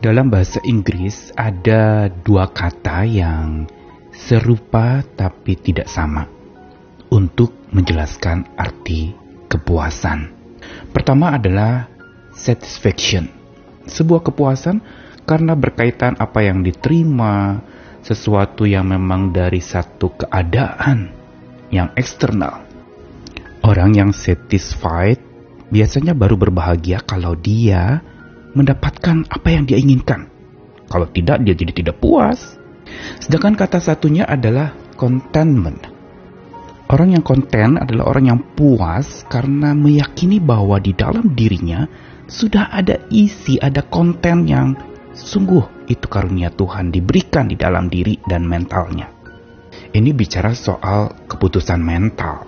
Dalam bahasa Inggris ada dua kata yang serupa tapi tidak sama untuk menjelaskan arti kepuasan. Pertama adalah satisfaction. Sebuah kepuasan karena berkaitan apa yang diterima, sesuatu yang memang dari satu keadaan yang eksternal. Orang yang satisfied biasanya baru berbahagia kalau dia mendapatkan apa yang dia inginkan. Kalau tidak, dia jadi tidak puas. Sedangkan kata satunya adalah contentment. Orang yang konten adalah orang yang puas karena meyakini bahwa di dalam dirinya sudah ada isi, ada konten yang sungguh itu karunia Tuhan diberikan di dalam diri dan mentalnya. Ini bicara soal keputusan mental.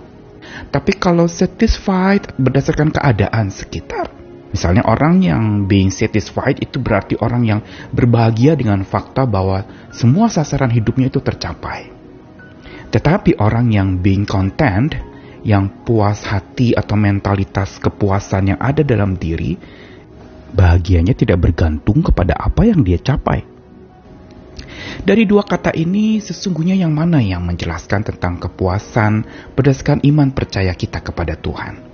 Tapi kalau satisfied berdasarkan keadaan sekitar, Misalnya orang yang being satisfied itu berarti orang yang berbahagia dengan fakta bahwa semua sasaran hidupnya itu tercapai. Tetapi orang yang being content, yang puas hati atau mentalitas kepuasan yang ada dalam diri, bahagianya tidak bergantung kepada apa yang dia capai. Dari dua kata ini, sesungguhnya yang mana yang menjelaskan tentang kepuasan berdasarkan iman percaya kita kepada Tuhan?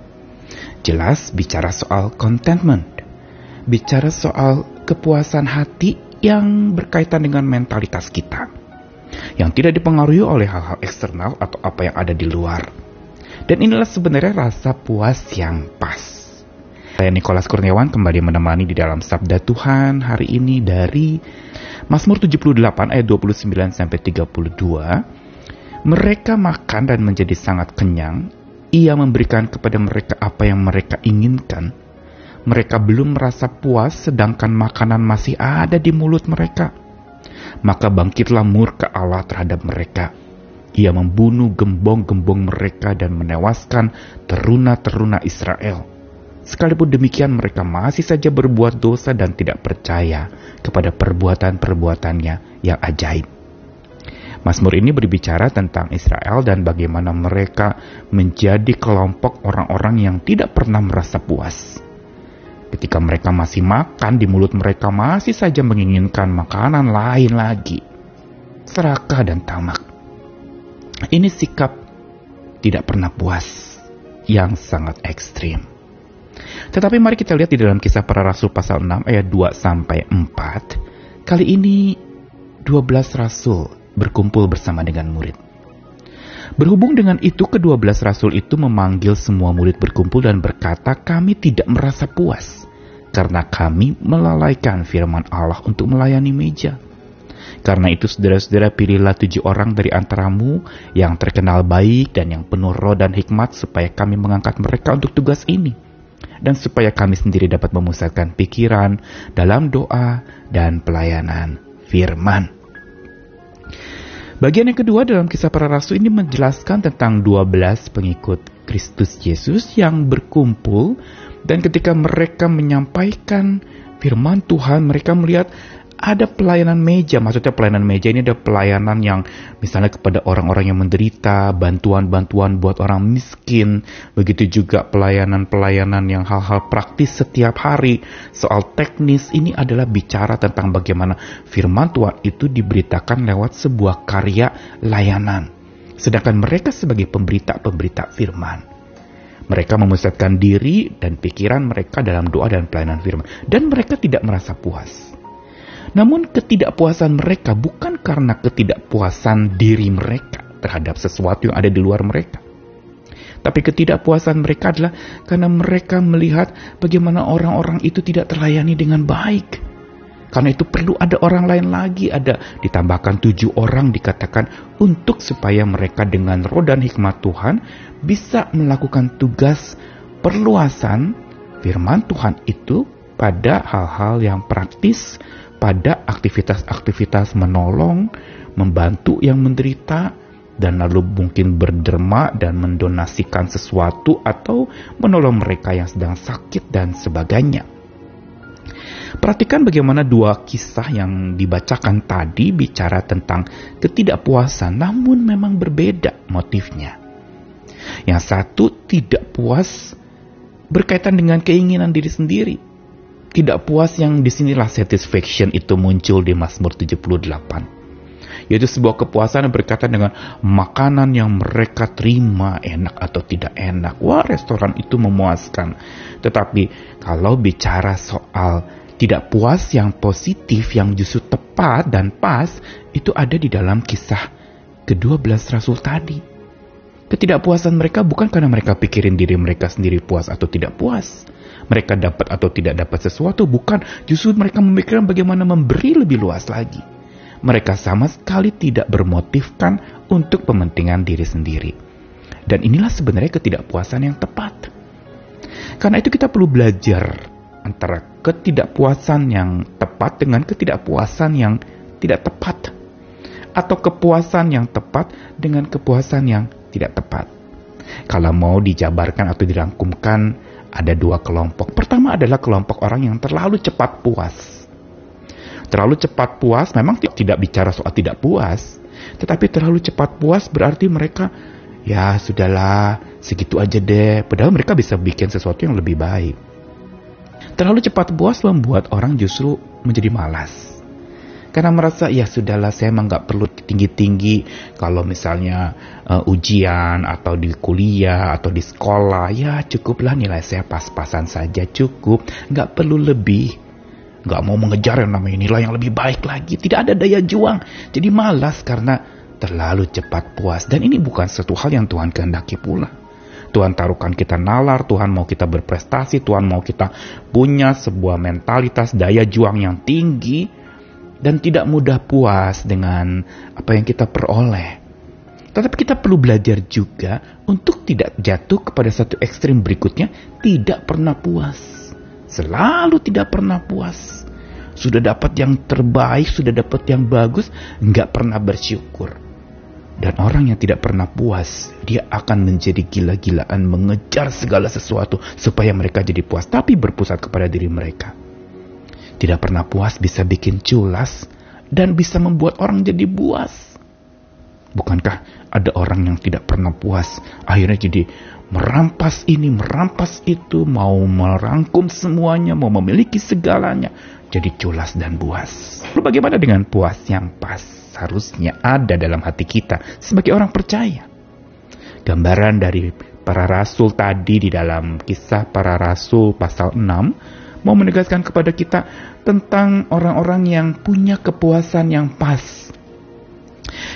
Jelas bicara soal contentment, bicara soal kepuasan hati yang berkaitan dengan mentalitas kita, yang tidak dipengaruhi oleh hal-hal eksternal atau apa yang ada di luar. Dan inilah sebenarnya rasa puas yang pas. Saya Nikolas Kurniawan kembali menemani di dalam Sabda Tuhan hari ini dari Mazmur 78 ayat 29 sampai 32. Mereka makan dan menjadi sangat kenyang, ia memberikan kepada mereka apa yang mereka inginkan. Mereka belum merasa puas, sedangkan makanan masih ada di mulut mereka. Maka bangkitlah murka Allah terhadap mereka. Ia membunuh gembong-gembong mereka dan menewaskan teruna-teruna Israel. Sekalipun demikian mereka masih saja berbuat dosa dan tidak percaya kepada perbuatan-perbuatannya yang ajaib. Mazmur ini berbicara tentang Israel dan bagaimana mereka menjadi kelompok orang-orang yang tidak pernah merasa puas. Ketika mereka masih makan, di mulut mereka masih saja menginginkan makanan lain lagi. Serakah dan tamak. Ini sikap tidak pernah puas yang sangat ekstrim. Tetapi mari kita lihat di dalam kisah para rasul pasal 6 ayat 2 sampai 4. Kali ini 12 rasul berkumpul bersama dengan murid. Berhubung dengan itu, kedua belas rasul itu memanggil semua murid berkumpul dan berkata, "Kami tidak merasa puas karena kami melalaikan firman Allah untuk melayani meja." Karena itu, saudara-saudara, pilihlah tujuh orang dari antaramu yang terkenal baik dan yang penuh roh dan hikmat, supaya kami mengangkat mereka untuk tugas ini, dan supaya kami sendiri dapat memusatkan pikiran dalam doa dan pelayanan firman. Bagian yang kedua dalam kisah para rasul ini menjelaskan tentang 12 pengikut Kristus Yesus yang berkumpul. Dan ketika mereka menyampaikan firman Tuhan mereka melihat ada pelayanan meja, maksudnya pelayanan meja ini ada pelayanan yang misalnya kepada orang-orang yang menderita, bantuan-bantuan buat orang miskin, begitu juga pelayanan-pelayanan yang hal-hal praktis setiap hari, soal teknis ini adalah bicara tentang bagaimana firman Tuhan itu diberitakan lewat sebuah karya layanan. Sedangkan mereka sebagai pemberita-pemberita firman. Mereka memusatkan diri dan pikiran mereka dalam doa dan pelayanan firman. Dan mereka tidak merasa puas namun ketidakpuasan mereka bukan karena ketidakpuasan diri mereka terhadap sesuatu yang ada di luar mereka. Tapi ketidakpuasan mereka adalah karena mereka melihat bagaimana orang-orang itu tidak terlayani dengan baik. Karena itu perlu ada orang lain lagi, ada ditambahkan tujuh orang dikatakan untuk supaya mereka dengan roh dan hikmat Tuhan bisa melakukan tugas perluasan firman Tuhan itu pada hal-hal yang praktis, pada aktivitas-aktivitas menolong, membantu yang menderita, dan lalu mungkin berderma dan mendonasikan sesuatu atau menolong mereka yang sedang sakit dan sebagainya. Perhatikan bagaimana dua kisah yang dibacakan tadi bicara tentang ketidakpuasan, namun memang berbeda motifnya. Yang satu tidak puas berkaitan dengan keinginan diri sendiri, tidak puas yang di sinilah satisfaction itu muncul di Mazmur 78 yaitu sebuah kepuasan yang berkaitan dengan makanan yang mereka terima enak atau tidak enak. Wah, restoran itu memuaskan. Tetapi kalau bicara soal tidak puas yang positif yang justru tepat dan pas itu ada di dalam kisah kedua belas rasul tadi. Ketidakpuasan mereka bukan karena mereka pikirin diri mereka sendiri puas atau tidak puas. Mereka dapat atau tidak dapat sesuatu, bukan. Justru mereka memikirkan bagaimana memberi lebih luas lagi mereka sama sekali tidak bermotifkan untuk kepentingan diri sendiri. Dan inilah sebenarnya ketidakpuasan yang tepat. Karena itu kita perlu belajar antara ketidakpuasan yang tepat dengan ketidakpuasan yang tidak tepat. Atau kepuasan yang tepat dengan kepuasan yang tidak tepat. Kalau mau dijabarkan atau dirangkumkan, ada dua kelompok. Pertama adalah kelompok orang yang terlalu cepat puas Terlalu cepat puas memang tidak bicara soal tidak puas, tetapi terlalu cepat puas berarti mereka ya sudahlah segitu aja deh, padahal mereka bisa bikin sesuatu yang lebih baik. Terlalu cepat puas membuat orang justru menjadi malas. Karena merasa ya sudahlah saya emang nggak perlu tinggi-tinggi kalau misalnya uh, ujian atau di kuliah atau di sekolah ya cukuplah nilai saya pas-pasan saja cukup nggak perlu lebih Gak mau mengejar yang namanya nilai yang lebih baik lagi. Tidak ada daya juang. Jadi malas karena terlalu cepat puas. Dan ini bukan satu hal yang Tuhan kehendaki pula. Tuhan taruhkan kita nalar, Tuhan mau kita berprestasi, Tuhan mau kita punya sebuah mentalitas daya juang yang tinggi dan tidak mudah puas dengan apa yang kita peroleh. Tetapi kita perlu belajar juga untuk tidak jatuh kepada satu ekstrim berikutnya, tidak pernah puas selalu tidak pernah puas. Sudah dapat yang terbaik, sudah dapat yang bagus, nggak pernah bersyukur. Dan orang yang tidak pernah puas, dia akan menjadi gila-gilaan mengejar segala sesuatu supaya mereka jadi puas, tapi berpusat kepada diri mereka. Tidak pernah puas bisa bikin culas dan bisa membuat orang jadi buas. Bukankah ada orang yang tidak pernah puas, akhirnya jadi merampas ini, merampas itu, mau merangkum semuanya, mau memiliki segalanya. Jadi culas dan buas. Lalu bagaimana dengan puas yang pas? Harusnya ada dalam hati kita sebagai orang percaya. Gambaran dari para rasul tadi di dalam kisah para rasul pasal 6 mau menegaskan kepada kita tentang orang-orang yang punya kepuasan yang pas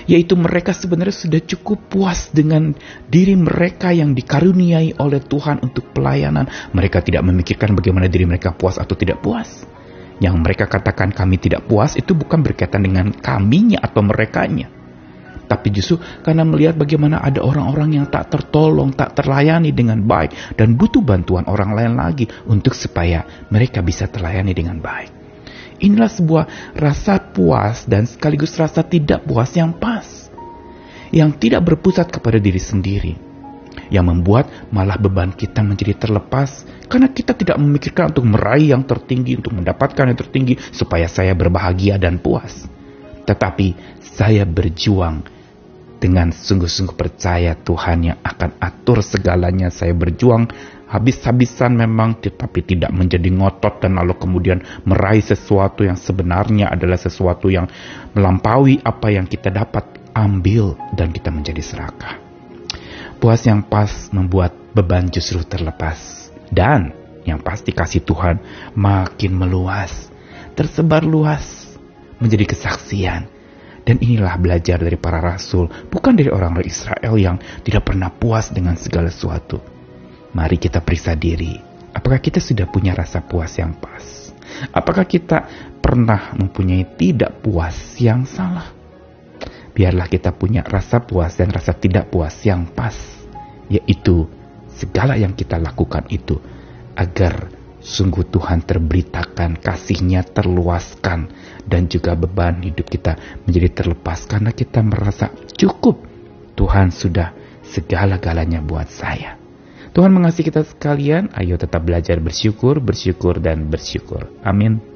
yaitu mereka sebenarnya sudah cukup puas dengan diri mereka yang dikaruniai oleh Tuhan untuk pelayanan. Mereka tidak memikirkan bagaimana diri mereka puas atau tidak puas. Yang mereka katakan kami tidak puas itu bukan berkaitan dengan kaminya atau merekanya. Tapi justru karena melihat bagaimana ada orang-orang yang tak tertolong, tak terlayani dengan baik, dan butuh bantuan orang lain lagi untuk supaya mereka bisa terlayani dengan baik. Inilah sebuah rasa puas dan sekaligus rasa tidak puas yang pas. Yang tidak berpusat kepada diri sendiri. Yang membuat malah beban kita menjadi terlepas karena kita tidak memikirkan untuk meraih yang tertinggi, untuk mendapatkan yang tertinggi supaya saya berbahagia dan puas. Tetapi saya berjuang dengan sungguh-sungguh percaya Tuhan yang akan atur segalanya. Saya berjuang habis-habisan memang tetapi tidak menjadi ngotot dan lalu kemudian meraih sesuatu yang sebenarnya adalah sesuatu yang melampaui apa yang kita dapat ambil dan kita menjadi serakah. Puas yang pas membuat beban justru terlepas dan yang pasti kasih Tuhan makin meluas, tersebar luas menjadi kesaksian. Dan inilah belajar dari para rasul, bukan dari orang-orang Israel yang tidak pernah puas dengan segala sesuatu Mari kita periksa diri. Apakah kita sudah punya rasa puas yang pas? Apakah kita pernah mempunyai tidak puas yang salah? Biarlah kita punya rasa puas dan rasa tidak puas yang pas, yaitu segala yang kita lakukan itu agar sungguh Tuhan terberitakan, kasihnya terluaskan, dan juga beban hidup kita menjadi terlepas karena kita merasa cukup. Tuhan sudah segala-galanya buat saya. Tuhan mengasihi kita sekalian, ayo tetap belajar bersyukur, bersyukur, dan bersyukur. Amin.